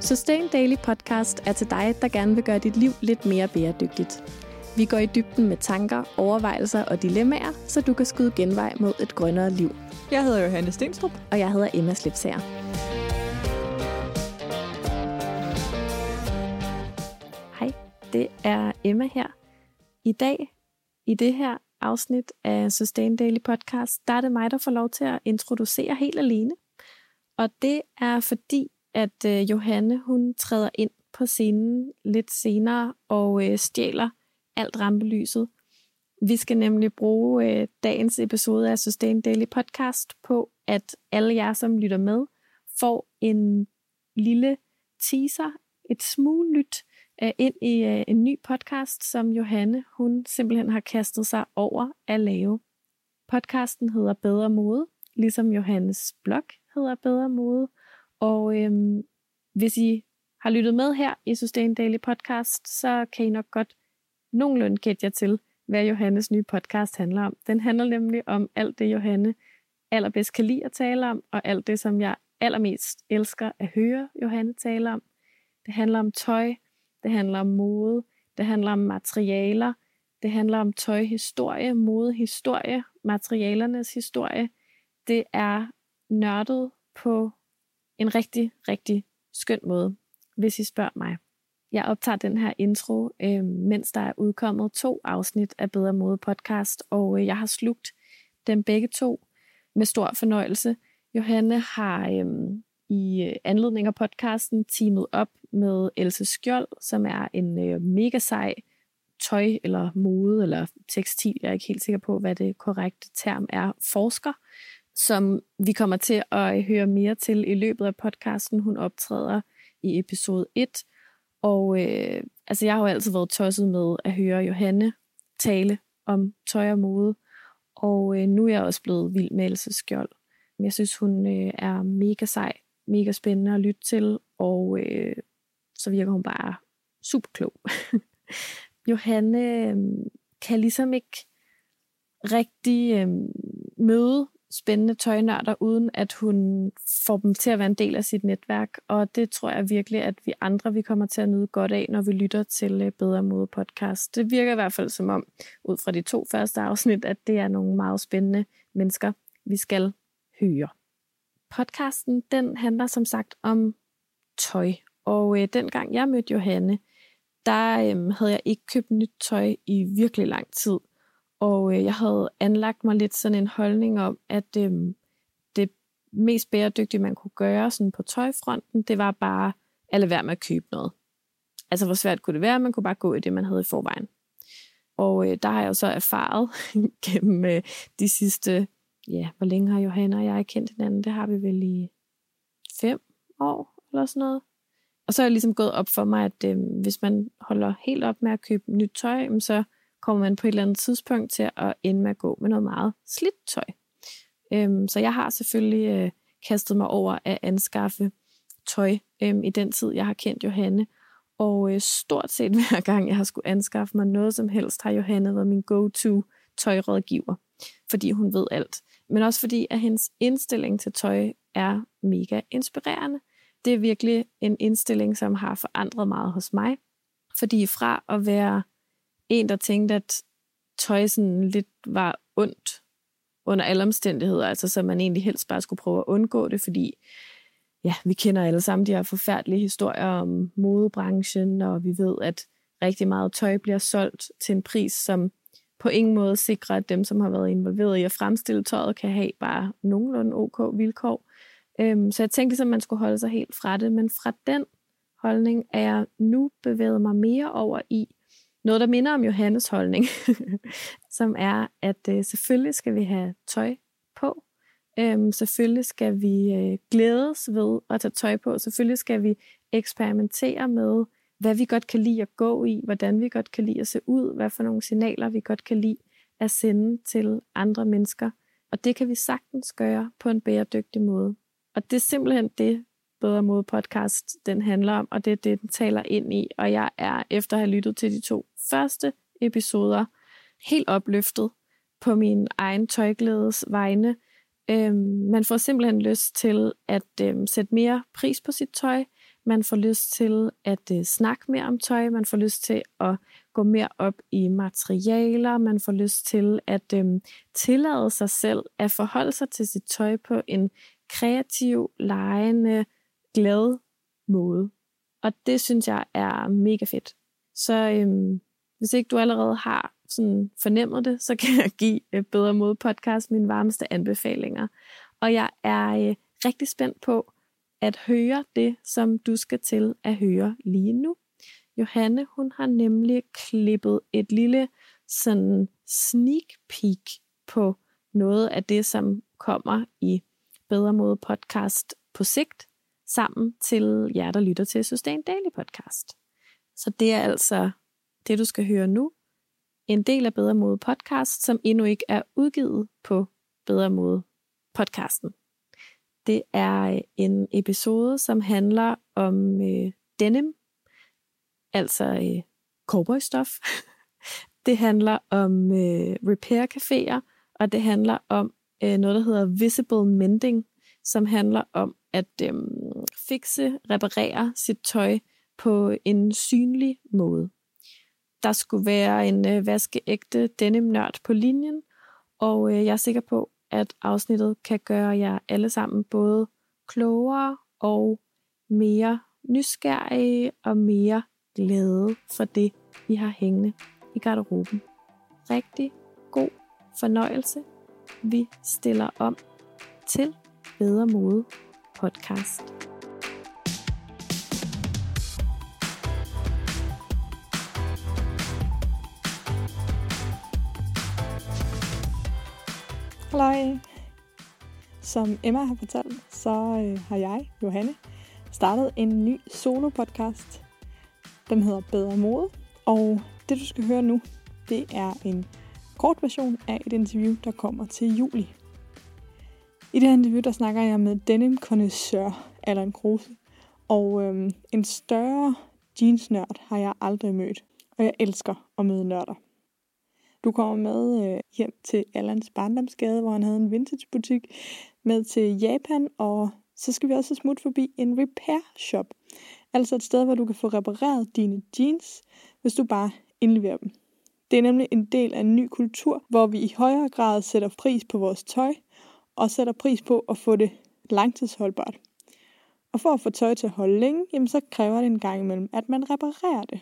Sustain Daily Podcast er til dig, der gerne vil gøre dit liv lidt mere bæredygtigt. Vi går i dybden med tanker, overvejelser og dilemmaer, så du kan skyde genvej mod et grønnere liv. Jeg hedder Johanne Stenstrup. Og jeg hedder Emma Slipsager. Hej, det er Emma her. I dag, i det her afsnit af Sustain Daily Podcast, der er det mig, der får lov til at introducere helt alene. Og det er fordi, at øh, Johanne hun træder ind på scenen lidt senere og øh, stjæler alt rampelyset. Vi skal nemlig bruge øh, dagens episode af Sustain Daily Podcast på, at alle jer, som lytter med, får en lille teaser, et smule lyt øh, ind i øh, en ny podcast, som Johanne hun simpelthen har kastet sig over at lave. Podcasten hedder Bedre Mode, ligesom Johannes blog hedder Bedre Mode, og øhm, hvis I har lyttet med her i Sustain Daily Podcast, så kan I nok godt nogenlunde gætte jer til, hvad Johannes nye podcast handler om. Den handler nemlig om alt det, Johanne allerbedst kan lide at tale om, og alt det, som jeg allermest elsker at høre Johanne tale om. Det handler om tøj, det handler om mode, det handler om materialer, det handler om tøjhistorie, modehistorie, materialernes historie. Det er nørdet på en rigtig, rigtig skøn måde, hvis I spørger mig. Jeg optager den her intro, øh, mens der er udkommet to afsnit af Bedre Mode podcast, og øh, jeg har slugt dem begge to med stor fornøjelse. Johanne har øh, i anledning af podcasten teamet op med Else Skjold, som er en øh, mega sej tøj eller mode eller tekstil, jeg er ikke helt sikker på, hvad det korrekte term er, forsker, som vi kommer til at øh, høre mere til i løbet af podcasten. Hun optræder i episode 1. Og øh, altså, jeg har jo altid været tosset med at høre Johanne tale om tøj og mode. Og øh, nu er jeg også blevet vild med Else Skjold. Jeg synes, hun øh, er mega sej, mega spændende at lytte til, og øh, så virker hun bare super klog. Johanne øh, kan ligesom ikke rigtig øh, møde spændende tøjnørder, uden at hun får dem til at være en del af sit netværk. Og det tror jeg virkelig, at vi andre vi kommer til at nyde godt af, når vi lytter til øh, Bedre Mode podcast. Det virker i hvert fald som om, ud fra de to første afsnit, at det er nogle meget spændende mennesker, vi skal høre. Podcasten, den handler som sagt om tøj. Og øh, dengang jeg mødte Johanne, der øh, havde jeg ikke købt nyt tøj i virkelig lang tid. Og øh, jeg havde anlagt mig lidt sådan en holdning om, at øh, det mest bæredygtige, man kunne gøre sådan på tøjfronten, det var bare at lade være med at købe noget. Altså, hvor svært kunne det være? Man kunne bare gå i det, man havde i forvejen. Og øh, der har jeg jo så erfaret gennem øh, de sidste, ja, hvor længe har Johanna og jeg kendt hinanden? Det har vi vel i fem år eller sådan noget. Og så er jeg ligesom gået op for mig, at øh, hvis man holder helt op med at købe nyt tøj, så kommer man på et eller andet tidspunkt til at ende med at gå med noget meget slidt tøj. Øhm, så jeg har selvfølgelig øh, kastet mig over at anskaffe tøj øhm, i den tid, jeg har kendt Johanne. Og øh, stort set hver gang, jeg har skulle anskaffe mig noget som helst, har Johanne været min go-to tøjrådgiver. Fordi hun ved alt. Men også fordi, at hendes indstilling til tøj er mega inspirerende. Det er virkelig en indstilling, som har forandret meget hos mig. Fordi fra at være en, der tænkte, at tøj sådan lidt var ondt under alle omstændigheder, altså så man egentlig helst bare skulle prøve at undgå det, fordi ja, vi kender alle sammen de her forfærdelige historier om modebranchen, og vi ved, at rigtig meget tøj bliver solgt til en pris, som på ingen måde sikrer, at dem, som har været involveret i at fremstille tøjet, kan have bare nogenlunde ok vilkår. Øhm, så jeg tænkte ligesom, at man skulle holde sig helt fra det, men fra den holdning er jeg nu bevæget mig mere over i noget, der minder om Johannes holdning, som er, at øh, selvfølgelig skal vi have tøj på. Øhm, selvfølgelig skal vi øh, glædes ved at tage tøj på. Selvfølgelig skal vi eksperimentere med, hvad vi godt kan lide at gå i, hvordan vi godt kan lide at se ud, hvad for nogle signaler vi godt kan lide at sende til andre mennesker. Og det kan vi sagtens gøre på en bæredygtig måde. Og det er simpelthen det, Bedre Mode podcast, den handler om, og det er det, den taler ind i. Og jeg er, efter at have lyttet til de to første episoder, helt opløftet på min egen tøjglædes vegne. Øhm, man får simpelthen lyst til at øhm, sætte mere pris på sit tøj. man får lyst til at øh, snakke mere om tøj, man får lyst til at gå mere op i materialer, man får lyst til at øhm, tillade sig selv at forholde sig til sit tøj på en kreativ, lejende, glad måde. Og det synes jeg er mega fedt. Så øhm, hvis ikke du allerede har sådan fornemmet det, så kan jeg give øh, Bedre Mod Podcast mine varmeste anbefalinger. Og jeg er øh, rigtig spændt på at høre det, som du skal til at høre lige nu. Johanne, hun har nemlig klippet et lille sådan sneak peek på noget af det, som kommer i Bedre Mode podcast på sigt, sammen til jer, der lytter til Sustain Daily podcast. Så det er altså det, du skal høre nu. En del af Bedre Mode podcast, som endnu ikke er udgivet på Bedre Mode podcasten. Det er øh, en episode, som handler om øh, denim, altså øh, cowboystof. det handler om øh, repair caféer, og det handler om øh, noget, der hedder visible mending, som handler om at øh, fikse, reparere sit tøj på en synlig måde. Der skulle være en øh, vaskeægte denim-nørd på linjen, og øh, jeg er sikker på, at afsnittet kan gøre jer alle sammen både klogere og mere nysgerrige og mere glade for det, I har hængende i garderoben. Rigtig god fornøjelse. Vi stiller om til Bedre Mode podcast. Hej. Som Emma har fortalt, så øh, har jeg, Johanne, startet en ny solo-podcast. Den hedder Bedre Mode, og det du skal høre nu, det er en kort version af et interview, der kommer til juli. I det her interview, der snakker jeg med denim connoisseur Allan Kruse, og øhm, en større jeansnørd har jeg aldrig mødt, og jeg elsker at møde nørder. Du kommer med øh, hjem til Allans barndomsgade, hvor han havde en vintagebutik, med til Japan, og så skal vi også smutte forbi en repair shop. Altså et sted, hvor du kan få repareret dine jeans, hvis du bare indleverer dem. Det er nemlig en del af en ny kultur, hvor vi i højere grad sætter pris på vores tøj, og sætter pris på at få det langtidsholdbart. Og for at få tøj til at holde længe, jamen så kræver det en gang imellem, at man reparerer det.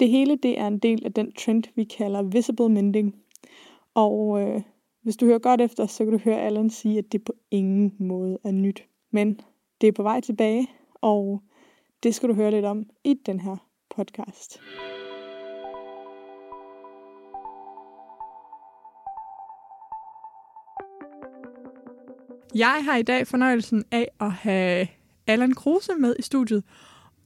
Det hele det er en del af den trend, vi kalder visible mending. Og øh, hvis du hører godt efter, så kan du høre Allen sige, at det på ingen måde er nyt. Men det er på vej tilbage, og det skal du høre lidt om i den her podcast. Jeg har i dag fornøjelsen af at have Allan Kruse med i studiet,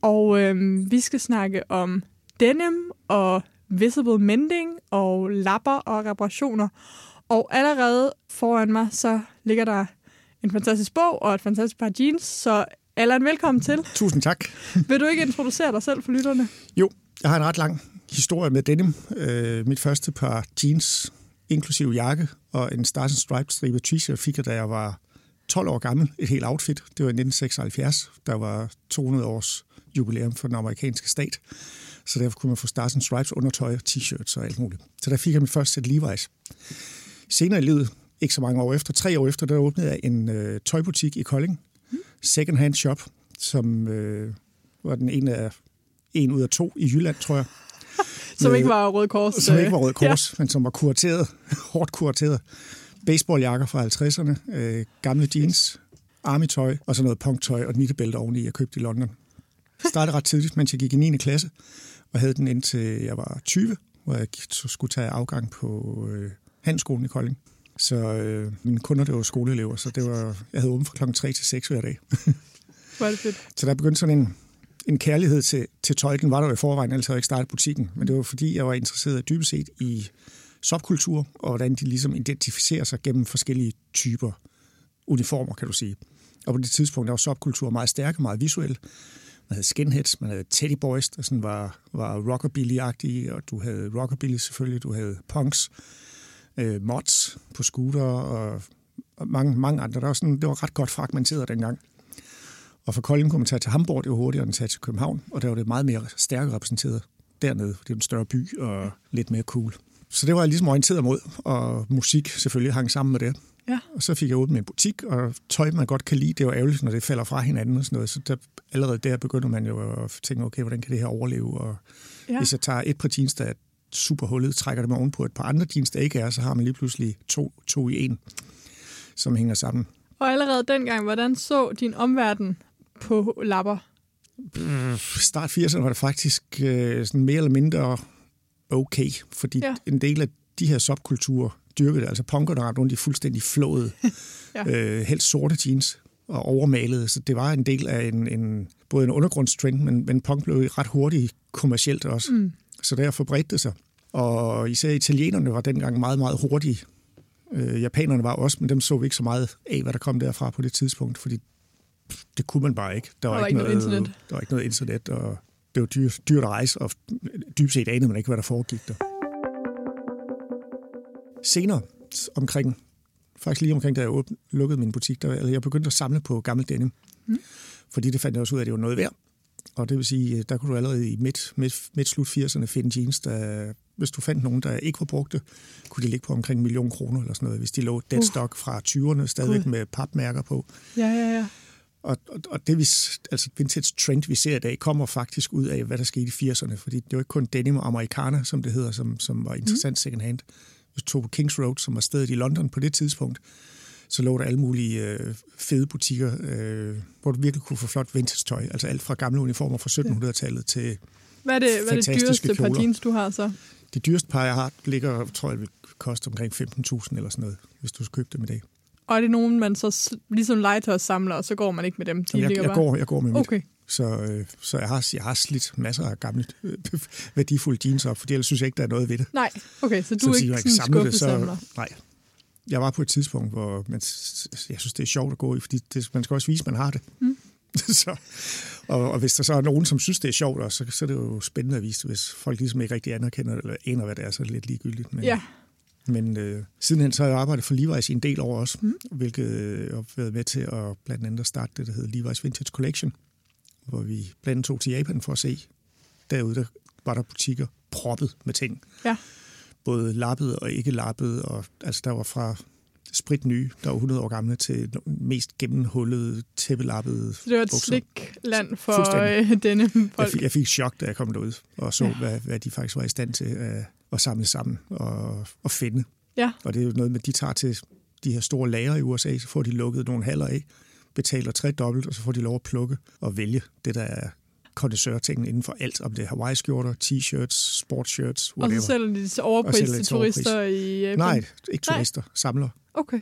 og øhm, vi skal snakke om denim og visible mending og lapper og reparationer. Og allerede foran mig, så ligger der en fantastisk bog og et fantastisk par jeans, så Allan, velkommen til. Tusind tak. Vil du ikke introducere dig selv for lytterne? Jo, jeg har en ret lang historie med denim. Øh, mit første par jeans, inklusive jakke og en Stars Stripes stribe t-shirt, fik jeg, da jeg var 12 år gammel. Et helt outfit. Det var i 1976. Der var 200 års jubilæum for den amerikanske stat. Så derfor kunne man få Stars and Stripes undertøj, t-shirts og alt muligt. Så der fik jeg mit første sæt Levi's. Senere i livet, ikke så mange år efter, tre år efter, der åbnede jeg en øh, tøjbutik i Kolding. Second Hand Shop, som øh, var den ene af en ud af to i Jylland, tror jeg. som ikke var Røde Kors. Som ikke var Røde Kors, ja. men som var kurateret, hårdt kurateret. Baseballjakker fra 50'erne, øh, gamle jeans, army-tøj og så noget punktøj og et nittebælte oveni, jeg købte i London. Jeg startede ret tidligt, mens jeg gik i 9. klasse, og havde den indtil jeg var 20, hvor jeg skulle tage afgang på øh, handelsskolen i Kolding. Så øh, mine kunder, det var skoleelever, så det var, jeg havde åbent fra klokken 3 til 6 hver dag. Er det fedt. Så der begyndte sådan en, en kærlighed til, til tøj. Den var der jo i forvejen, ellers havde jeg ikke startet butikken. Men det var fordi, jeg var interesseret dybest set i subkultur, og hvordan de ligesom identificerer sig gennem forskellige typer uniformer, kan du sige. Og på det tidspunkt der var subkultur meget stærk og meget visuel. Man havde skinheads, man havde teddy boys, der sådan var, var rockabilly-agtige, og du havde rockabilly selvfølgelig, du havde punks, øh, mods på scooter og, og mange, mange andre. Der var sådan, det var ret godt fragmenteret dengang. Og fra Kolding kunne man tage til Hamburg, det var hurtigere end at tage til København, og der var det meget mere stærkt repræsenteret dernede, det er en større by og lidt mere cool. Så det var jeg ligesom orienteret mod, og musik selvfølgelig hang sammen med det. Ja. Og så fik jeg åbnet en butik, og tøj, man godt kan lide, det er jo ærgerligt, når det falder fra hinanden og sådan noget. Så der, allerede der begynder man jo at tænke, okay, hvordan kan det her overleve? Og ja. hvis jeg tager et par jeans, der er super hullet, trækker det mig ovenpå et par andre jeans, der ikke er, så har man lige pludselig to, to i en, som hænger sammen. Og allerede dengang, hvordan så din omverden på lapper? Start 80'erne var det faktisk øh, sådan mere eller mindre okay, fordi Ja. en del af de her subkulturer dyrkede. Altså punkerne rendte rundt i fuldstændig flåede, Ja. øh, helt sorte jeans og overmalede, så det var en del af en, en både en undergrundstrend, men, men punk blev ret hurtigt kommercielt også. Mm. Så derfor bredte det sig. Og især italienerne var dengang meget, meget hurtige. Øh, japanerne var også, men dem så vi ikke så meget af, hvad der kom derfra på det tidspunkt, fordi det kunne man bare ikke. Der var, var ikke noget internet. Der var ikke noget internet, og det var dyrt, dyrt at rejse, og dybest set anede man ikke, hvad der foregik der. Senere, omkring, faktisk lige omkring, da jeg åbn, lukkede min butik, der, eller jeg begyndte at samle på gammel denim. Mm. Fordi det fandt jeg også ud af, at det var noget værd. Og det vil sige, der kunne du allerede i midt, midt, midt slut 80'erne finde jeans, der, hvis du fandt nogen, der ikke var brugte, kunne de ligge på omkring en million kroner eller sådan noget, hvis de lå dead stock fra 20'erne, stadigvæk Gud. med papmærker på. Ja, ja, ja. Og, og, og det vi, altså vintage trend, vi ser i dag, kommer faktisk ud af, hvad der skete i 80'erne. Fordi det var ikke kun denim og americana, som det hedder, som, som var interessant mm. second hand. Hvis du tog på Kings Road, som var stedet i London på det tidspunkt, så lå der alle mulige øh, fede butikker, øh, hvor du virkelig kunne få flot vintage tøj. Altså alt fra gamle uniformer fra 1700-tallet til Hvad er det, hvad er det dyreste par jeans, du har så? det dyreste par, jeg har, ligger, tror jeg, vil koste omkring 15.000 eller sådan noget, hvis du købte dem i dag. Og er det nogen, man så ligesom legetøj samler, og så går man ikke med dem? De Jamen, jeg, jeg, bare... går, jeg går med mit. Okay. Så, øh, så jeg, har, jeg har slidt masser af gamle øh, værdifulde jeans op, for ellers synes jeg ikke, der er noget ved det. Nej, okay, så du Så er ikke sådan samle det, skuffesamler. Nej. Jeg var på et tidspunkt, hvor man, jeg synes, det er sjovt at gå i, fordi det, man skal også vise, at man har det. Mm. så, og, og hvis der så er nogen, som synes, det er sjovt, også, så, så er det jo spændende at vise det. Hvis folk ligesom ikke rigtig anerkender det, eller aner, hvad det er, så er det lidt ligegyldigt. Men, Ja, men øh, sidenhen så har jeg arbejdet for Levi's i en del år også, Mm. hvilket øh, jeg har været med til at blandt andet starte det, der hedder Levi's Vintage Collection, hvor vi blandt andet tog til Japan for at se. Derude der var der butikker proppet med ting. Ja. Både lappet og ikke lappet, og altså der var fra sprit nye, der var 100 år gamle, til mest gennemhullede, tæppelappede så det var et bukser. slikland for øh, denne Jeg folk. fik, jeg fik chok, da jeg kom derud og så, Ja. hvad, hvad de faktisk var i stand til at, at samle sammen og, og finde. Ja. Og det er jo noget med, de tager til de her store lager i USA, så får de lukket nogle haller af, betaler tre dobbelt, og så får de lov at plukke og vælge det, der er kondensørtingen inden for alt, om det er Hawaii-skjorter, t-shirts, sportshirts, Og whatever. så sælger de Og overpris til overpris. turister i Japan? Nej, ikke Nej. turister, samlere. Okay.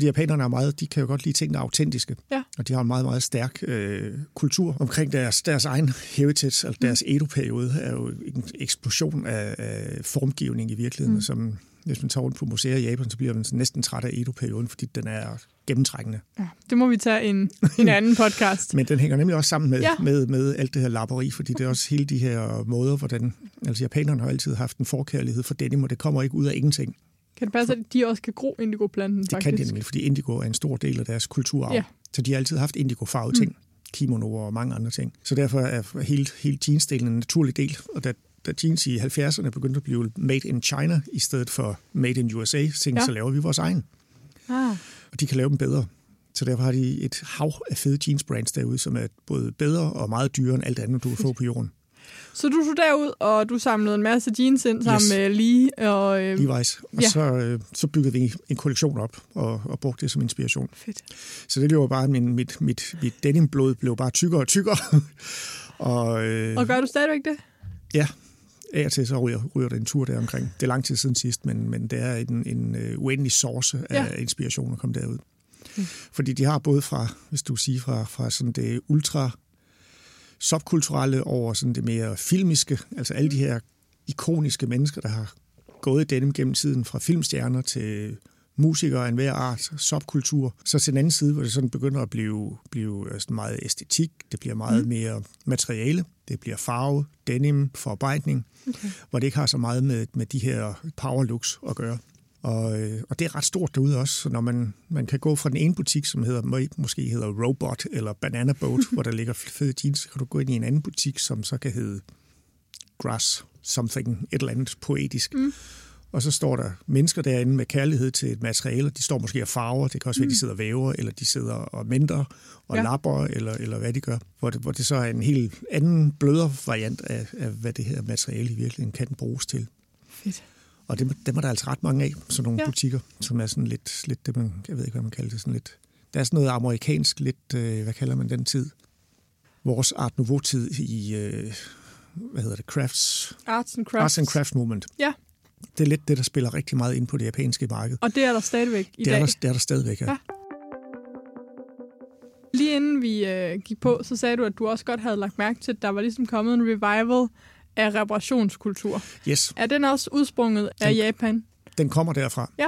Fordi japanerne er meget, de kan jo godt lide ting, der er autentiske. Ja. Og de har en meget, meget stærk øh, kultur omkring deres, deres egen heritage, altså deres Edo-periode er jo en eksplosion af, af formgivning i virkeligheden, Mm. mm. som hvis man tager rundt på museer i Japan, så bliver man næsten træt af Edo-perioden, fordi den er gennemtrængende. Ja, det må vi tage en, en anden podcast. Men den hænger nemlig også sammen med, ja. med, med alt det her lapperi, fordi det er også hele de her måder, hvordan... Altså japanerne har altid haft en forkærlighed for denim, og det kommer ikke ud af ingenting. Kan det passe, at de også kan gro indigo-planten, Det faktisk? kan de nemlig, fordi indigo er en stor del af deres kulturarv. Ja. Så de har altid haft indigo-farvede ting, kimonoer og mange andre ting. Så derfor er hele, hele jeansdelen en naturlig del. Og da, da jeans i 70'erne begyndte at blive made in China i stedet for made in USA, tænkte ja. så laver vi vores egen. Ah, Og de kan lave dem bedre. Så derfor har de et hav af fede jeansbrands derude, som er både bedre og meget dyrere end alt andet, du kan få på jorden. Så du tog derud, og du samlede en masse jeans ind sammen Yes. med Lee og... Øh, Levi's. Og Ja. så, øh, så byggede vi en kollektion op og, og brugte det som inspiration. Fedt. Så det blev bare, min, mit, mit, mit denimblod blev bare tykkere og tykkere. og øh, Og gør du stadigvæk det? af og til så ryger, ryger der en tur der omkring. Det er lang tid siden sidst, men, men det er en, en øh, uendelig source af Ja. ja. inspiration at komme derud. Mm. Fordi de har både fra, hvis du siger, fra, fra sådan det ultra subkulturelle over sådan det mere filmiske, altså alle de her ikoniske mennesker, der har gået i denim gennem tiden, fra filmstjerner til musikere af enhver art, subkultur. Så til den anden side, hvor det sådan begynder at blive, blive øh, sådan meget æstetik, det bliver meget mm. mere materiale, det bliver farve, denim, forarbejdning, Okay. hvor det ikke har så meget med, med de her power looks at gøre. Og, øh, og det er ret stort derude også, så når man, man kan gå fra den ene butik, som hedder, må- måske hedder Robot eller Banana Boat, hvor der ligger fede jeans, så kan du gå ind i en anden butik, som så kan hedde Grass Something, et eller andet poetisk. Mm. Og så står der mennesker derinde med kærlighed til et materiale. De står måske og farver. Det kan også være, de sidder og væver, eller de sidder og mender og ja. lapper, eller, eller hvad de gør. Hvor det, hvor det så er en helt anden, blødere variant af, af, hvad det her materiale i virkeligheden kan bruges til. Fedt. Og dem, dem er der altså ret mange af, sådan nogle Ja. butikker, som er sådan lidt, lidt det, man, jeg ved ikke, hvad man kalder det, sådan lidt, der er sådan noget amerikansk, lidt, øh, hvad kalder man den tid? Vores Art Nouveau-tid i, øh, hvad hedder det, crafts, Arts and crafts. Arts and Crafts Movement. Ja. Det er lidt det, der spiller rigtig meget ind på det japanske marked. Og det er der stadigvæk i det, dag. er der, det er der stadigvæk. Ja. ja. Lige inden vi øh, gik på, så sagde du, at du også godt havde lagt mærke til, at der var ligesom kommet en revival af reparationskultur. Yes, Er den også udsprunget af Den- Japan? den kommer derfra. Ja.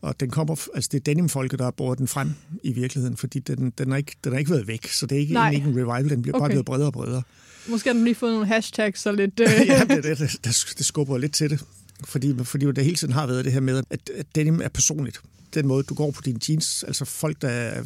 Og den kommer, altså det er denimfolket, der har båret den frem i virkeligheden, fordi den, den, har ikke, den har ikke været væk, så det er ikke, Nej. egentlig ikke en revival, den bliver okay. Bare blevet bredere og bredere. Måske har den lige fået nogle hashtags og lidt... Øh, ja, det, det, det, det, det skubber lidt til det. Fordi, fordi det hele tiden har været det her med, at, at denim er personligt. Den måde, du går på dine jeans, altså folk, der er,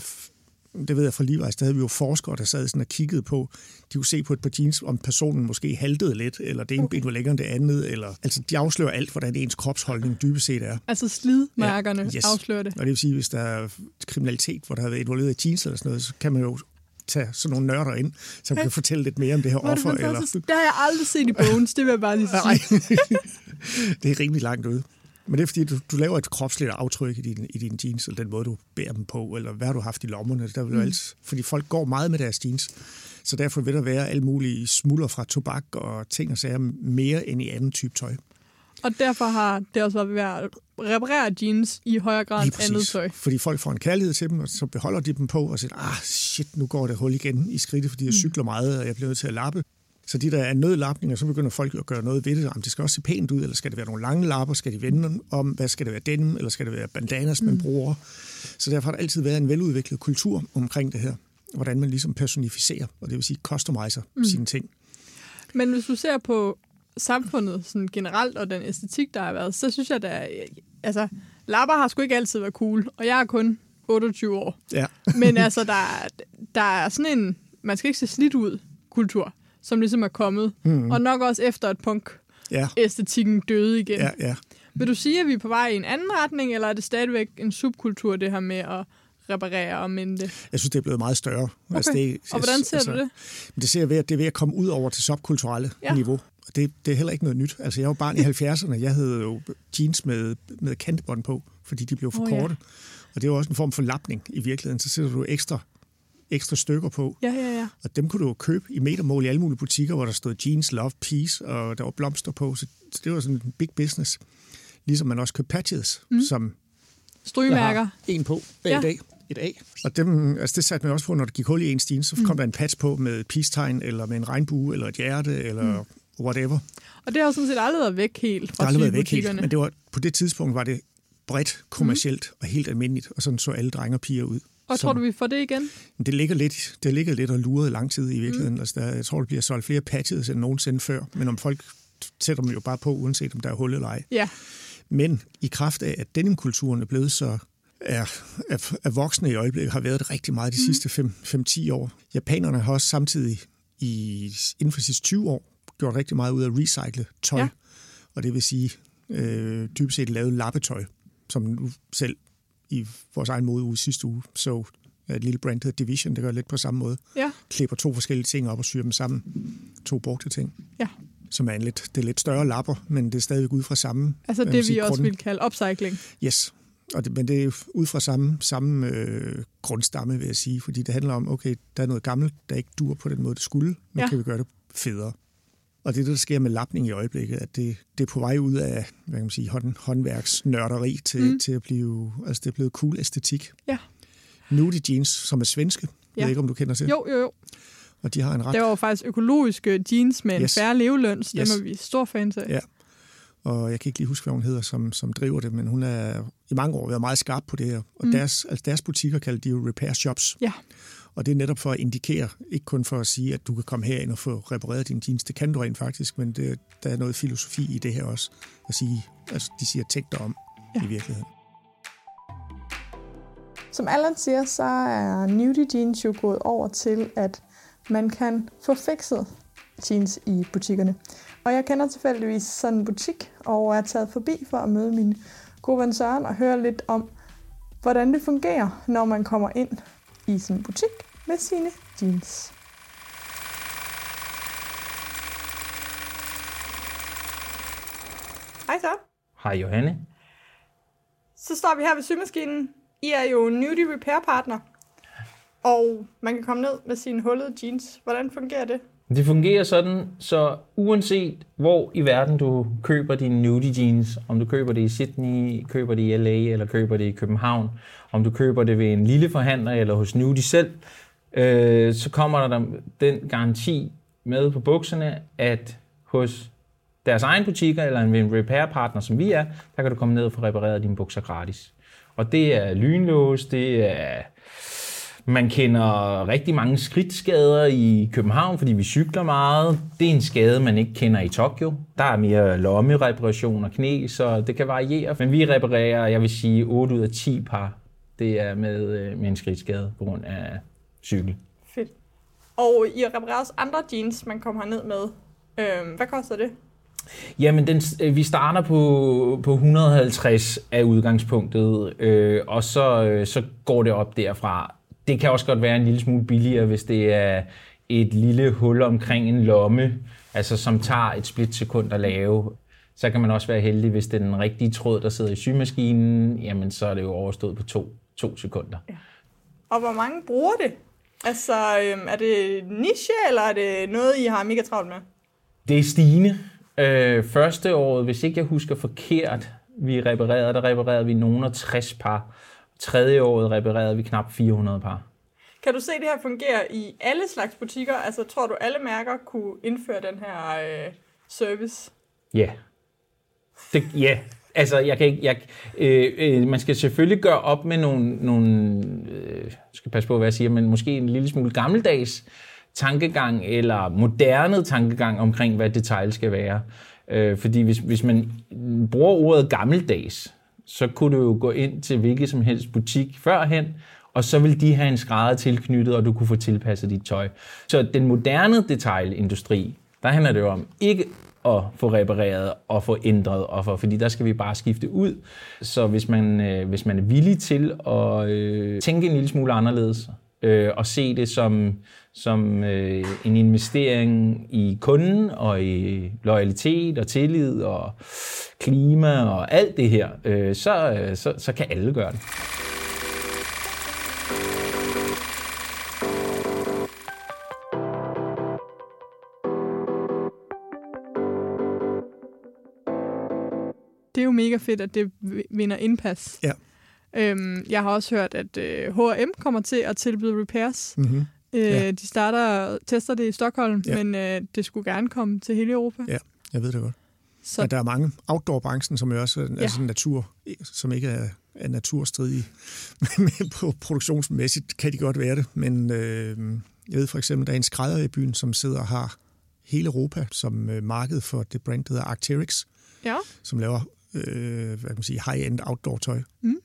det ved jeg fra Levi's, der havde vi jo forskere, der sad sådan og kiggede på, de kunne se på et par jeans, om personen måske haltede lidt, eller det ene okay. ben var længere end det andet, eller, altså de afslører alt, hvordan ens kropsholdning dybest set er. altså slidmærkerne ja. Yes. afslører det. Og det vil sige, hvis der er kriminalitet, hvor der har været involveret i jeans eller sådan noget, så kan man jo tage sådan nogle nørder ind, som kan fortælle lidt mere om det her Hvor er det offer. Eller. Det har jeg aldrig set i Bones, det vil jeg bare lige sige. Nej, det er rimelig langt ude. Men det er fordi, du, du laver et kropsligt aftryk i din, i dine jeans, eller den måde, du bærer dem på, eller hvad har du haft i lommerne. Der vil mm. alt, fordi folk går meget med deres jeans. Så derfor vil der være alle mulige smuldre fra tobak og ting og sager mere end i anden type tøj. Og derfor har det også været ved at reparere jeans i højere grad end andet tøj. Fordi folk får en kærlighed til dem, og så beholder de dem på, og siger, ah shit, nu går det hul igen i skridtet, fordi jeg cykler meget, og jeg bliver nødt til at lappe. Så de der er nødlapninger, så begynder folk at gøre noget ved det. Jamen, det skal også se pænt ud, eller skal det være nogle lange lapper? Skal de vende om? Hvad skal det være denim, eller skal det være bandanas, man bruger? Så derfor har der altid været en veludviklet kultur omkring det her. Hvordan man ligesom personificerer, og det vil sige customiser mm. sine ting. Men hvis du ser på samfundet sådan generelt og den æstetik, der har været, så synes jeg, at altså, lapper har sgu ikke altid været cool, og jeg er kun 28 år. Ja. Men altså, der, er- der er sådan en, man skal ikke se slidt ud, kultur, som ligesom er kommet. Mm. Og nok også efter, at punk-æstetikken Ja, døde igen. ja, ja. Vil du sige, at vi er på vej i en anden retning, eller er det stadigvæk en subkultur, det her med at reparere og minde? Jeg synes, det er blevet meget større. Okay. det, Og hvordan ser du det? Det ser jeg ved, at det er ved at komme ud over det subkulturelle Ja. ja. niveau. Det, det er heller ikke noget nyt. Altså, jeg var barn i 70'erne. Jeg havde jo jeans med, med kantebånd på, fordi de blev for oh, ja. korte. Og det var også en form for lapning i virkeligheden. Så sætter du ekstra, ekstra stykker på. Ja, ja, ja. Og dem kunne du købe i metermål i alle mulige butikker, hvor der stod jeans, love, peace, og der var blomster på. Så det var sådan en big business. Ligesom man også købte patches, mm. som Strygemærker. en på hver Ja. dag. Et A. Og dem, altså det satte man også på, når der gik hul i ens jeans, så kom mm. der en patch på med et peace-tegn, eller med en regnbue, eller et hjerte, eller mm. whatever. Og det har jo sådan set aldrig været væk helt fra har aldrig været væk helt, men det var, på det tidspunkt var det bredt, kommercielt mm. og helt almindeligt, og sådan så alle drenge og piger ud. Og Som- tror du, vi får det igen? Det ligger lidt, det ligger lidt og luret lang tid i virkeligheden. Mm. Altså der, jeg tror, der bliver solgt flere patches end nogensinde før, men om folk sætter dem jo bare på, uanset om der er hul eller ej. Ja. Men i kraft af, at denimkulturen er blevet så er, er, er voksne i øjeblikket, har været det rigtig meget de mm. sidste 5-10 år. Japanerne har også samtidig i, inden for de sidste 20 år gjort rigtig meget ud af at recycle tøj. Ja. Og det vil sige øh, dybest set lavet lappetøj, som nu selv i vores egen mode uge sidste uge så et lille brand, der hedder Division, det gør lidt på samme måde. Ja. Klipper to forskellige ting op og syr dem sammen. To brugte ting. Ja. Som er en lidt, det er lidt større lapper, men det er stadigvæk ud fra samme Altså hvad det, man siger, vi også grund- vil kalde upcycling. Yes, og det, men det er ud fra samme, samme øh, grundstamme, vil jeg sige, fordi det handler om, okay, der er noget gammelt, der ikke dur på den måde, det skulle, Ja. ja. kan vi gøre det federe. Og det er der sker med lapning i øjeblikket, at det, det er på vej ud af, hvad kan man sige, hånd, håndværksnørderi til, Mm. til at blive, altså det er blevet cool æstetik. Ja. Nudie jeans, som er svenske, jeg Ja. ved ikke, om du kender til, Jo, jo, jo. og de har en ret Det var faktisk økologiske jeans med en Yes. færre leveløn, så dem Yes. er vi stor fans af. Ja. og jeg kan ikke lige huske, hvad hun hedder, som, som driver det, men hun er i mange år været meget skarp på det her. Og mm. deres, altså deres butikker kalder de jo repair shops. Ja. Og det er netop for at indikere, ikke kun for at sige, at du kan komme herind og få repareret din jeans. Det kan du rent faktisk, men det, der er noget filosofi i det her også. At sige, altså, de siger, tænk dig om. ja. i virkeligheden. Som Allan siger, så er nudie jeans jo gået over til, at man kan få fikset jeans i butikkerne. Og jeg kender tilfældigvis sådan en butik, og er taget forbi for at møde min gode ven Søren og høre lidt om, hvordan det fungerer, når man kommer ind i en butik med sine jeans. Hej så. Hej Johanne. Så står vi her ved symaskinen. I er jo nudie repair partner. Og man kan komme ned med sine hullede jeans. Hvordan fungerer det? Det fungerer sådan, så uanset hvor i verden du køber dine nudie jeans, om du køber det i Sydney, køber det i LA eller køber det i København, om du køber det ved en lille forhandler eller hos Nudie selv, øh, så kommer der den garanti med på bukserne, at hos deres egen butikker eller en repair partner, som vi er, der kan du komme ned og få repareret dine bukser gratis. Og det er lynlås, det er man kender rigtig mange skridtskader i København, fordi vi cykler meget. Det er en skade, man ikke kender i Tokyo. Der er mere lommereparation og knæ, så det kan variere. Men vi reparerer, jeg vil sige, 8 ud af 10 par. Det er med, øh, med en skridtskade på grund af cykel. Fedt. Og I reparerer også andre jeans, man kommer ned med. Øhm, hvad koster det? Jamen, den, øh, vi starter på, på 150 af udgangspunktet, øh, og så, øh, så går det op derfra det kan også godt være en lille smule billigere, hvis det er et lille hul omkring en lomme, altså som tager et splitsekund at lave. Så kan man også være heldig, hvis det er den rigtige tråd, der sidder i symaskinen, jamen så er det jo overstået på to, to sekunder. Ja. Og hvor mange bruger det? Altså, øhm, er det niche, eller er det noget, I har mega travlt med? Det er stigende. Øh, første året, hvis ikke jeg husker forkert, vi reparerede, der reparerede vi nogen af 60 par. Tredje året reparerede vi knap 400 par. Kan du se det her fungere i alle slags butikker? Altså, tror du, alle mærker kunne indføre den her øh, service? Ja. Det, ja. Altså, jeg kan ikke, jeg, øh, øh, man skal selvfølgelig gøre op med nogle, nogle øh, skal passe på, hvad jeg siger, men måske en lille smule gammeldags tankegang, eller moderne tankegang omkring, hvad detail skal være. Øh, fordi hvis, hvis man bruger ordet gammeldags, så kunne du jo gå ind til hvilket som helst butik førhen, og så vil de have en skrædder tilknyttet, og du kunne få tilpasset dit tøj. Så den moderne detailindustri, der handler det jo om ikke at få repareret og få ændret, og for, fordi der skal vi bare skifte ud. Så hvis man, øh, hvis man er villig til at øh, tænke en lille smule anderledes, øh, og se det som, som øh, en investering i kunden og i loyalitet og tillid og klima og alt det her, øh, så, øh, så, så kan alle gøre det. Det er jo mega fedt, at det vinder indpas. Ja. Øhm, jeg har også hørt, at øh, H&M kommer til at tilbyde repairs. Mm-hmm. Øh, ja. De starter tester det i Stockholm, ja. men øh, det skulle gerne komme til hele Europa. Ja, jeg ved det godt. Så... Men der er mange outdoor-branchen, som er også er ja. altså natur, som ikke er, er naturstridige. Men på produktionsmæssigt kan de godt være det. Men øh, jeg ved for eksempel, der er en skrædder i byen, som sidder og har hele Europa som øh, marked for det brand, der hedder Arcteryx, ja. som laver øh, hvad kan man sige, high-end outdoor-tøj. Mm.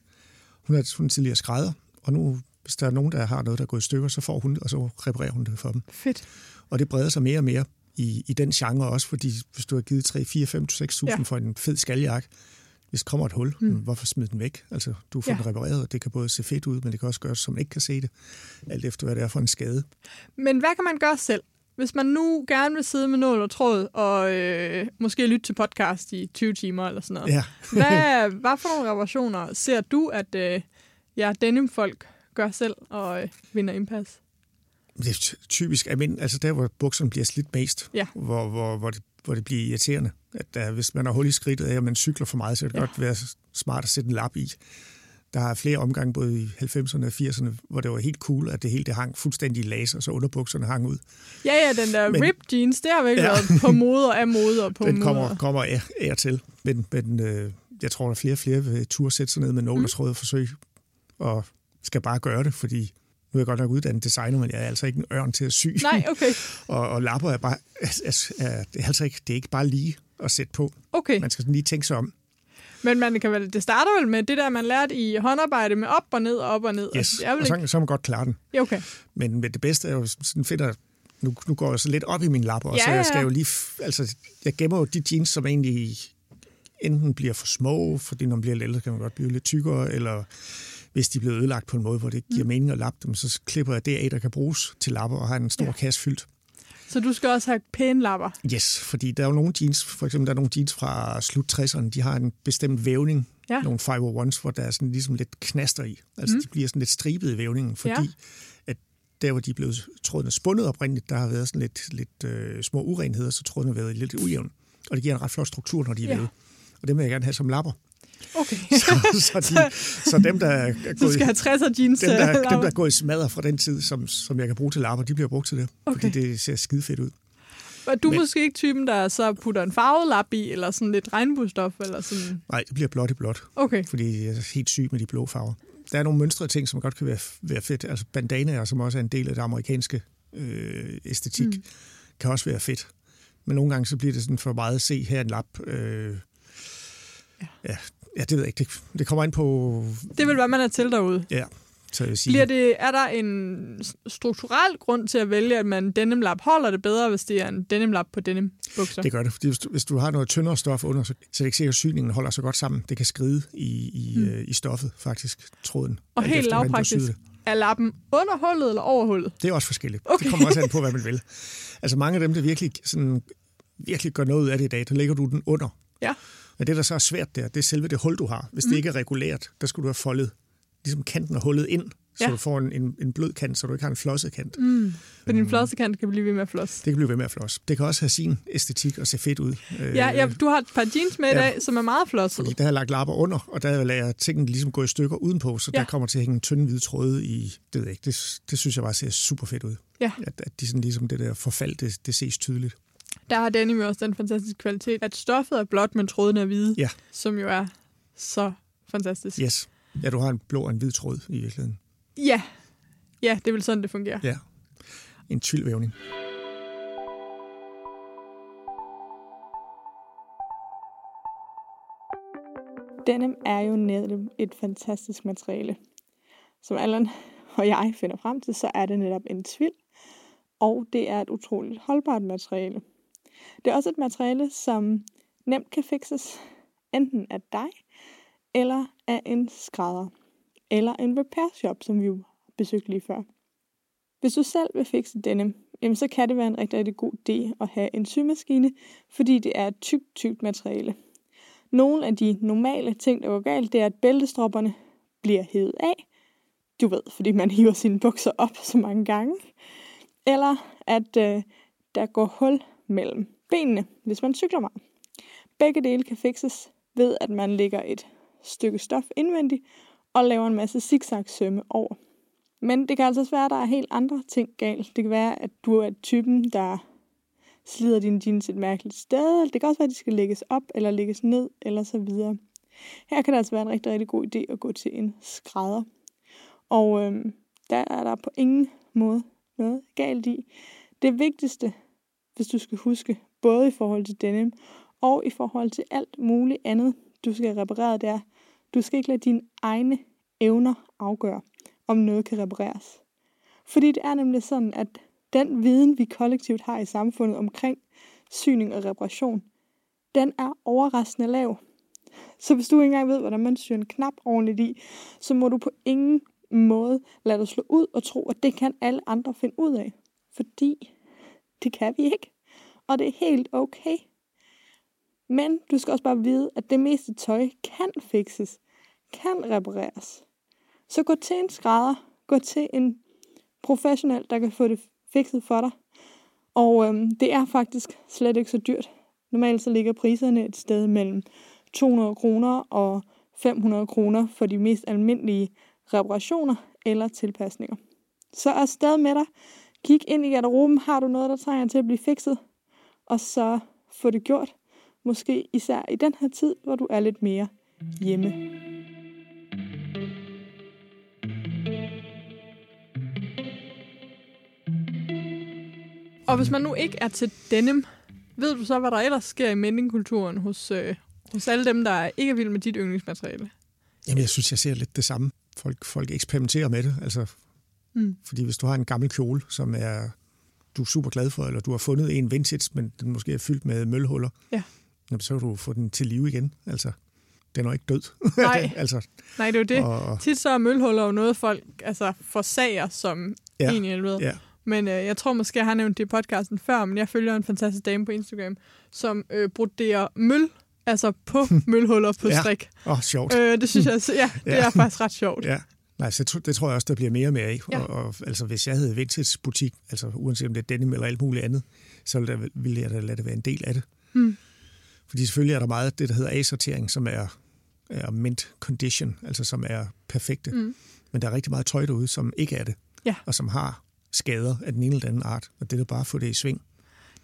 Hun er, hun er tidligere skrædder, og nu, hvis der er nogen, der har noget, der er gået i stykker, så får hun det, og så reparerer hun det for dem. Fedt. Og det breder sig mere og mere i, i den genre også, fordi hvis du har givet 3, 4, 5, 6.000 ja. for en fed skaljak, hvis der kommer et hul, mm. hvorfor smide den væk? Altså, du får ja. den repareret, og det kan både se fedt ud, men det kan også gøres, som man ikke kan se det, alt efter hvad det er for en skade. Men hvad kan man gøre selv? Hvis man nu gerne vil sidde med nål og tråd, og øh, måske lytte til podcast i 20 timer eller sådan noget. Ja. hvad, hvad for nogle reparationer ser du, at øh, ja, denim-folk gør selv og øh, vinder indpas? Det er typisk, men, altså der, hvor bukserne bliver slidt mest, ja. hvor, hvor, hvor, det, hvor det bliver irriterende. At der, hvis man har hul i skridtet, og man cykler for meget, så kan det ja. godt være smart at sætte en lap i. Der er flere omgange, både i 90'erne og 80'erne, hvor det var helt cool, at det hele det hang fuldstændig i laser, så underbukserne hang ud. Ja, ja, den der men, rip jeans, det har virkelig ja. været på mode og af mode og på Den kommer, mode. kommer af, af til. Men, men øh, jeg tror, der er flere og flere vil turde sætte sig ned med nål og mm. tråd og forsøge, og skal bare gøre det, fordi nu er jeg godt nok uddannet designer, men jeg er altså ikke en ørn til at sy. Nej, okay. og, og lapper er bare, er, er, det er altså ikke, det er ikke bare lige at sætte på. Okay. Man skal lige tænke sig om. Men man kan vel, det starter vel med det der, man lærte i håndarbejde med op og ned og op og ned. Yes, Altså, er vel og så, ikke... så man godt klare den. Ja, okay. Men, det bedste er jo sådan fedt at nu, nu går jeg så lidt op i mine lapper, og Ja, så jeg skal jo lige, altså jeg gemmer jo de jeans, som egentlig enten bliver for små, fordi når man bliver lidt ældre, kan man godt blive lidt tykkere, eller hvis de bliver ødelagt på en måde, hvor det ikke giver Mm. mening at lappe dem, så klipper jeg det af, der kan bruges til lapper, og har en stor ja. kasse fyldt. Så du skal også have pæne lapper. Yes, fordi der er jo nogle jeans, for eksempel der er nogle jeans fra slut 60'erne, de har en bestemt vævning, Ja. nogle 501's, hvor der er sådan ligesom lidt knaster i. Altså Mm. de bliver sådan lidt stribet i vævningen, fordi Ja. at der, hvor de er blevet trådene spundet oprindeligt, der har været sådan lidt, lidt øh, små urenheder, så trådene har været lidt ujævn. Og det giver en ret flot struktur, når de er Ja. vævet. Og dem vil jeg gerne have som lapper. Okay. Så, så, de, så dem, der er du gået, skal have 60'er jeans. dem, der, øh, dem, der er gået i smadder fra den tid, som, som jeg kan bruge til lapper, de bliver brugt til det. Okay. Fordi det ser skide fedt ud. Er du Men- måske ikke typen, der så putter en farvet lap i, eller sådan lidt regnbuestof, eller sådan? Nej, det bliver blåt i blåt. Okay. fordi jeg er helt syg med de blå farver. Der er nogle mønstrede ting, som godt kan være, være fedt. Altså bandanaer, som også er en del af det amerikanske øh, æstetik, mm. kan også være fedt. Men nogle gange så bliver det sådan for meget at se her en lap. Øh, Ja. ja. Ja, det ved jeg ikke. Det, det kommer ind på... Det vil være, man er til derude. Ja, så jeg sige... Bliver det, er der en strukturel grund til at vælge, at man denim lap holder det bedre, hvis det er en denim lap på denim bukser? Det gør det, fordi hvis du, hvis du har noget tyndere stof under, så, så er det ikke sikkert, at syningen holder så godt sammen. Det kan skride i, i, Mm. øh, i stoffet, faktisk, tråden. Og helt efter, lavpraktisk. Er lappen under hullet eller over hullet? Det er også forskelligt. Okay. Det kommer også an på, hvad man vil. Altså mange af dem, der virkelig, sådan, virkelig gør noget ud af det i dag, der lægger du den under. Ja. Men det, der så er svært der, det er selve det hul, du har. Hvis mm. Det ikke er regulært, der skulle du have foldet ligesom kanten af hullet ind, så Ja. du får en, en, en blød kant, så du ikke har en flosset kant. Mm. For din Øhm. flossekant kan blive ved med at flosse. Det kan blive ved med at flosse. Det kan også have sin æstetik og se fedt ud. Øh, Ja, ja, du har et par jeans med i ja. dag, som er meget flosset. Fordi der har jeg lagt lapper under, og der lader jeg tingene ligesom gå i stykker udenpå, så Ja. der kommer til at hænge en tynd hvide tråde i, det ved jeg ikke, det, det synes jeg bare ser super fedt ud. Ja. At, at de sådan ligesom det der forfald, det, det ses tydeligt. Der har denim jo også den fantastiske kvalitet, at stoffet er blåt, men trådene er hvide. Ja. Som jo er så fantastisk. Yes. Ja, du har en blå og en hvid tråd i virkeligheden. Ja. Ja, det er vel sådan, det fungerer. Ja. En tvildvævning. Denim er jo netop et fantastisk materiale. Som Allan og jeg finder frem til, så er det netop en tvil, og det er et utroligt holdbart materiale. Det er også et materiale, som nemt kan fikses, enten af dig, eller af en skrædder, eller en repair shop, som vi jo besøgte lige før. Hvis du selv vil fikse denne, jamen så kan det være en rigtig, rigtig god idé at have en symaskine, fordi det er et tykt, tykt materiale. Nogle af de normale ting, der går galt, det er, at bæltestropperne bliver hævet af. Du ved, fordi man hiver sine bukser op så mange gange. Eller at øh, der går hul mellem benene, hvis man cykler meget. Begge dele kan fikses ved, at man lægger et stykke stof indvendigt og laver en masse zigzag-sømme over. Men det kan altså også være, at der er helt andre ting galt. Det kan være, at du er typen, der slider dine jeans et mærkeligt sted. Det kan også være, at de skal lægges op eller lægges ned eller så videre. Her kan det altså være en rigtig, rigtig god idé at gå til en skrædder. Og øhm, der er der på ingen måde noget galt i. Det vigtigste, hvis du skal huske, både i forhold til denim og i forhold til alt muligt andet, du skal reparere, det er, du skal ikke lade dine egne evner afgøre, om noget kan repareres. Fordi det er nemlig sådan, at den viden, vi kollektivt har i samfundet omkring syning og reparation, den er overraskende lav. Så hvis du ikke engang ved, hvordan man syr en knap ordentligt i, så må du på ingen måde lade dig slå ud og tro, at det kan alle andre finde ud af. Fordi det kan vi ikke. Og det er helt okay. Men du skal også bare vide, at det meste tøj kan fikses, kan repareres. Så gå til en skrædder, gå til en professionel, der kan få det fikset for dig. Og øhm, det er faktisk slet ikke så dyrt. Normalt så ligger priserne et sted mellem 200 kroner og 500 kroner for de mest almindelige reparationer eller tilpasninger. Så er stadig med dig. Kig ind i garderoben. Har du noget, der trænger til at blive fikset? Og så få det gjort. Måske især i den her tid, hvor du er lidt mere hjemme. Og hvis man nu ikke er til denim, ved du så, hvad der ellers sker i mendingkulturen hos øh, Hos alle dem, der ikke er vilde med dit yndlingsmateriale. Jamen, jeg synes, jeg ser lidt det samme. Folk, folk eksperimenterer med det. Altså, Mm. Fordi hvis du har en gammel kjole, som er du er super glad for, eller du har fundet en vintage, men den måske er fyldt med mølhuller, Ja. jamen, så kan du få den til live igen. Altså, den er jo ikke død. Nej. altså, Nej, det er jo det. og, Tit så er mølhuller jo noget, folk altså, forsager som Ja. ja. en i helvede. ja, Men øh, jeg tror måske, jeg har nævnt det i podcasten før, men jeg følger en fantastisk dame på Instagram, som øh, broderer møl, altså på mølhuller på Ja. strik. åh, sjovt. Øh, det synes jeg, ja, det Ja. er faktisk ret sjovt. Ja. Nej, så det tror jeg også, der bliver mere og mere af. Ja. Og, og, altså, hvis jeg havde vintage butik, altså uanset om det er denim eller alt muligt andet, så ville, der, ville jeg da lade det være en del af det. Hmm. Fordi selvfølgelig er der meget af det, der hedder A-sortering, som er, er mint condition, altså som er perfekte. Mm. Men der er rigtig meget tøj derude, som ikke er det, Ja. og som har skader af den ene eller den anden art. Og det er bare at få det i sving.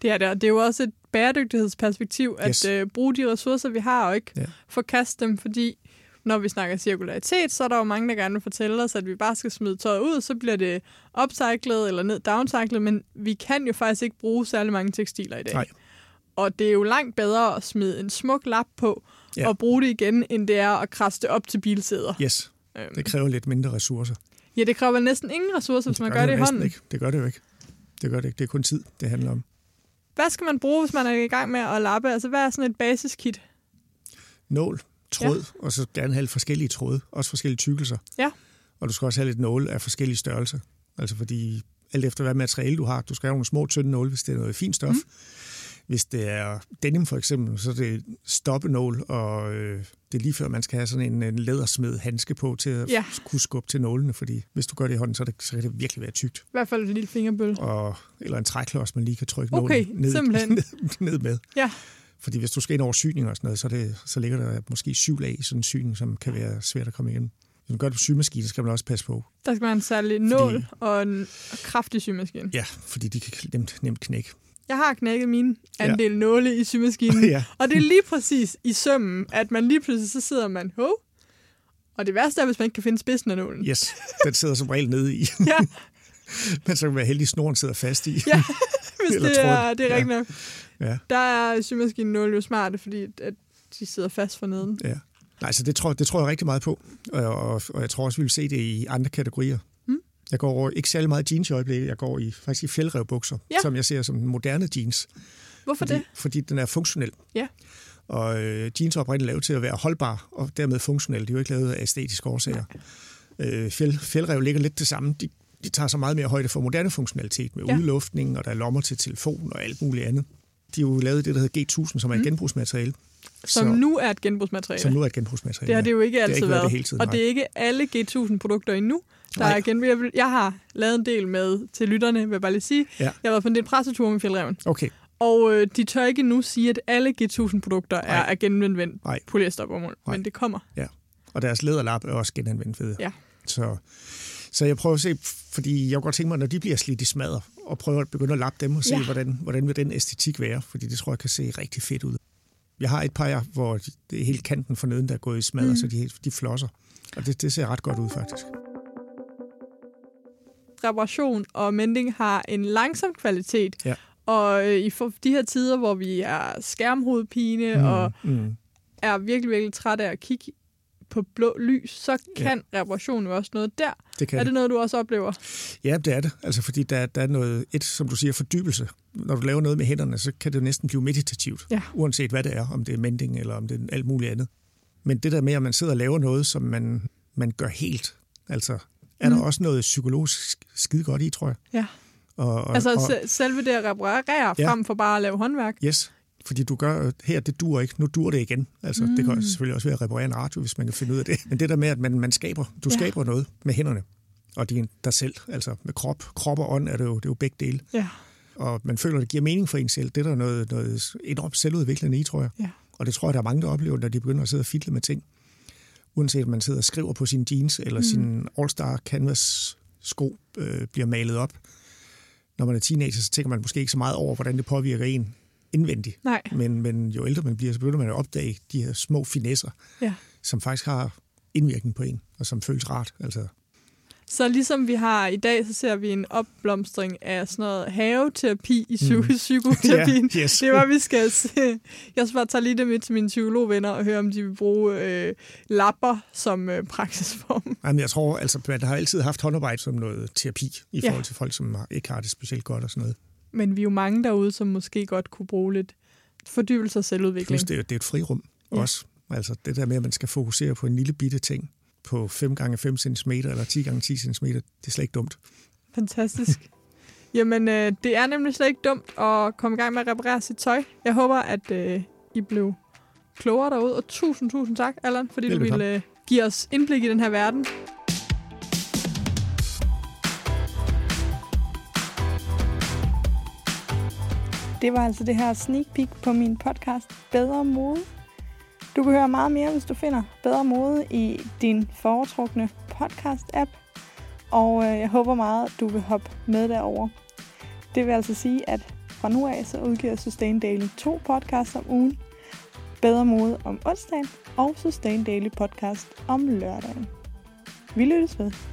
Det er det, og det er jo også et bæredygtighedsperspektiv, at Yes. øh, bruge de ressourcer, vi har, og ikke ja. forkaste dem, fordi når vi snakker cirkularitet, så er der jo mange, der gerne vil fortælle os, at vi bare skal smide tøjet ud, så bliver det upcyclet eller ned downcyclet, men vi kan jo faktisk ikke bruge særlig mange tekstiler i dag. Nej. Og det er jo langt bedre at smide en smuk lap på Ja. og bruge det igen, end det er at krasse det op til bilsæder. Yes, Øhm, det kræver lidt mindre ressourcer. Ja, det kræver næsten ingen ressourcer, hvis man gør det, jo i hånden. Ikke. Det gør det jo ikke. Det gør det ikke. Det er kun tid, det handler om. Hvad skal man bruge, hvis man er i gang med at lappe? Altså, hvad er sådan et basiskit? nål, tråd, ja. og så gerne have lidt forskellige tråde, også forskellige tykkelser. Ja. Og du skal også have lidt nåle af forskellige størrelser. Altså fordi, alt efter hvad materiale du har, du skal have nogle små, tynde nåle, hvis det er noget fint stof. Mm. Hvis det er denim for eksempel, så er det stoppenål, og øh, det er lige før, man skal have sådan en, en lædersmed handske på til at Ja. kunne skubbe til nålene, fordi hvis du gør det i hånden, så, det, så kan det virkelig være tykt. I hvert fald et lille fingerbøl. Og, eller en træklods, man lige kan trykke Okay, nålen ned, ned, ned med. Ja. Fordi hvis du skal ind over syning og sådan noget, så, det, så ligger der måske syv lag i sådan en syning, som kan være svært at komme igennem. Hvis man gør det på symaskinen, så skal man også passe på. Der skal man have en særlig nål og en kraftig symaskine. Ja, fordi de kan nemt, nemt knække. Jeg har knækket min andel ja. nåle i symaskinen, Ja. og det er lige præcis i sømmen, at man lige pludselig så sidder man, hov, og det værste er, hvis man ikke kan finde spidsen af nålen. Yes, den sidder som regel nede i. Ja, Men så kan man være heldig, at snoren sidder fast i. ja hvis det er, det er Ja. rigtigt nok. Ja. Der er symaskinen nåle jo smarte, fordi at de sidder fast for neden. ja. Nej, så det tror, det tror jeg rigtig meget på. Og, og, og jeg tror også, vi vil se det i andre kategorier. Mm. Jeg går over, ikke særlig meget jeans i øjeblikket. Jeg går i, faktisk i fjeldrevbukser, Ja. som jeg ser som moderne jeans. Hvorfor fordi, det? Fordi den er funktionel. Ja. Og øh, jeans er oprindeligt lavet til at være holdbar, og dermed funktionel. De er jo ikke lavet af æstetiske årsager. Øh, fjeld, fjeldrev ligger lidt det samme. De, de tager så meget mere højde for moderne funktionalitet med Ja. ja. udluftning, og der er lommer til telefon og alt muligt andet. De er jo lavet det, der hedder G1000, som er et Mm. genbrugsmateriale. Som så, nu er et genbrugsmateriale. som nu er et genbrugsmateriale. Det har det jo ikke har altid ikke været været. det hele tiden, og nej. det er ikke alle G1000-produkter endnu, der Nej. er genbrug. Jeg, jeg har lavet en del med til lytterne, vil jeg bare lige sige. Ja. Jeg har været på en del presseture med Fjeldreven. Okay, Og øh, de tør ikke nu sige, at alle G1000-produkter er af genanvendt. Nej. Men det kommer. og deres læderlap er også genanvendt ved. Ja. Så, så jeg prøver at se, fordi jeg kunne godt tænke mig, når de bliver slidt i smadder, og prøve at begynde at lappe dem og se, Ja. hvordan, hvordan vil den æstetik være, fordi det tror jeg kan se rigtig fedt ud. Jeg har et par, hvor det er helt kanten for neden, der er gået i smadder, Mm. så de, de flosser. Og det, det ser ret godt ud, faktisk. Reparation og mending har en langsom kvalitet. Ja. Og øh, i for de her tider, hvor vi er skærmhovedpine mm. og mm. er virkelig, virkelig træt af at kigge på blå lys, så kan ja. reparation jo også noget der. Det kan er det noget, du også oplever? Ja, det er det. Altså, fordi der, der er noget, et, som du siger, fordybelse. Når du laver noget med hænderne, så kan det næsten blive meditativt. Ja. Uanset hvad det er, om det er mending eller om det er alt muligt andet. Men det der med, at man sidder og laver noget, som man, man gør helt, altså er Mm. der også noget psykologisk skide godt i, tror jeg. Ja. Og, og, Altså og, se- selve det at reparere. Ja. frem for bare at lave håndværk. Yes, fordi du gør, her det dur ikke, nu dur det igen. Altså, mm. det kan Mm. selvfølgelig også være at reparere en radio, hvis man kan finde ud af det. Men det der med, at man, man skaber, du Ja. skaber noget med hænderne, og din, dig selv, altså med krop, krop og ånd er det jo, det er jo begge dele. Ja. og man føler, det giver mening for en selv. Det er der noget, noget enormt selvudviklende i, tror jeg. Ja. Og det tror jeg, der er mange, der oplever, når de begynder at sidde og fidle med ting. Uanset om man sidder og skriver på sine jeans, eller mm. sin All-Star Canvas sko øh, bliver malet op. Når man er teenager, så tænker man måske ikke så meget over, hvordan det påvirker en indvendigt. Nej. Men, men jo ældre man bliver, så begynder man at opdage de her små finesser, Ja. som faktisk har indvirkning på en, og som føles rart. Altså, Så ligesom vi har i dag, så ser vi en opblomstring af sådan noget haveterapi i psy- mm. psykoterapien. Ja, yes. Det var, vi skal se. Jeg skal bare tage lige det med til mine psykologvenner og høre, om de vil bruge øh, lapper som øh, praksisform. Jamen, jeg tror, altså, man har altid haft håndarbejde som noget terapi i Ja. forhold til folk, som ikke har det specielt godt og sådan noget. Men vi er jo mange derude, som måske godt kunne bruge lidt fordybelse og selvudvikling. Plus, det, er- det er et frirum Ja. også. Altså det der med, at man skal fokusere på en lille bitte ting på 5 gange 5 cm eller 10 gange 10 cm, det er slet ikke dumt. Fantastisk. Jamen, øh, det er nemlig slet ikke dumt at komme i gang med at reparere sit tøj. Jeg håber, at øh, I blev klogere derude, og tusind, tusind tak, Allan, fordi du Velbekomme. ville øh, give os indblik i den her verden. Det var altså det her sneak peek på min podcast Bedre Mode. Du kan høre meget mere, hvis du finder Bedre Mode i din foretrukne podcast-app. Og øh, jeg håber meget, at du vil hoppe med derover. Det vil altså sige, at fra nu af så udgiver Sustain Daily to podcasts om ugen. Bedre Mode om onsdagen og Sustain Daily podcast om lørdagen. Vi lyttes ved.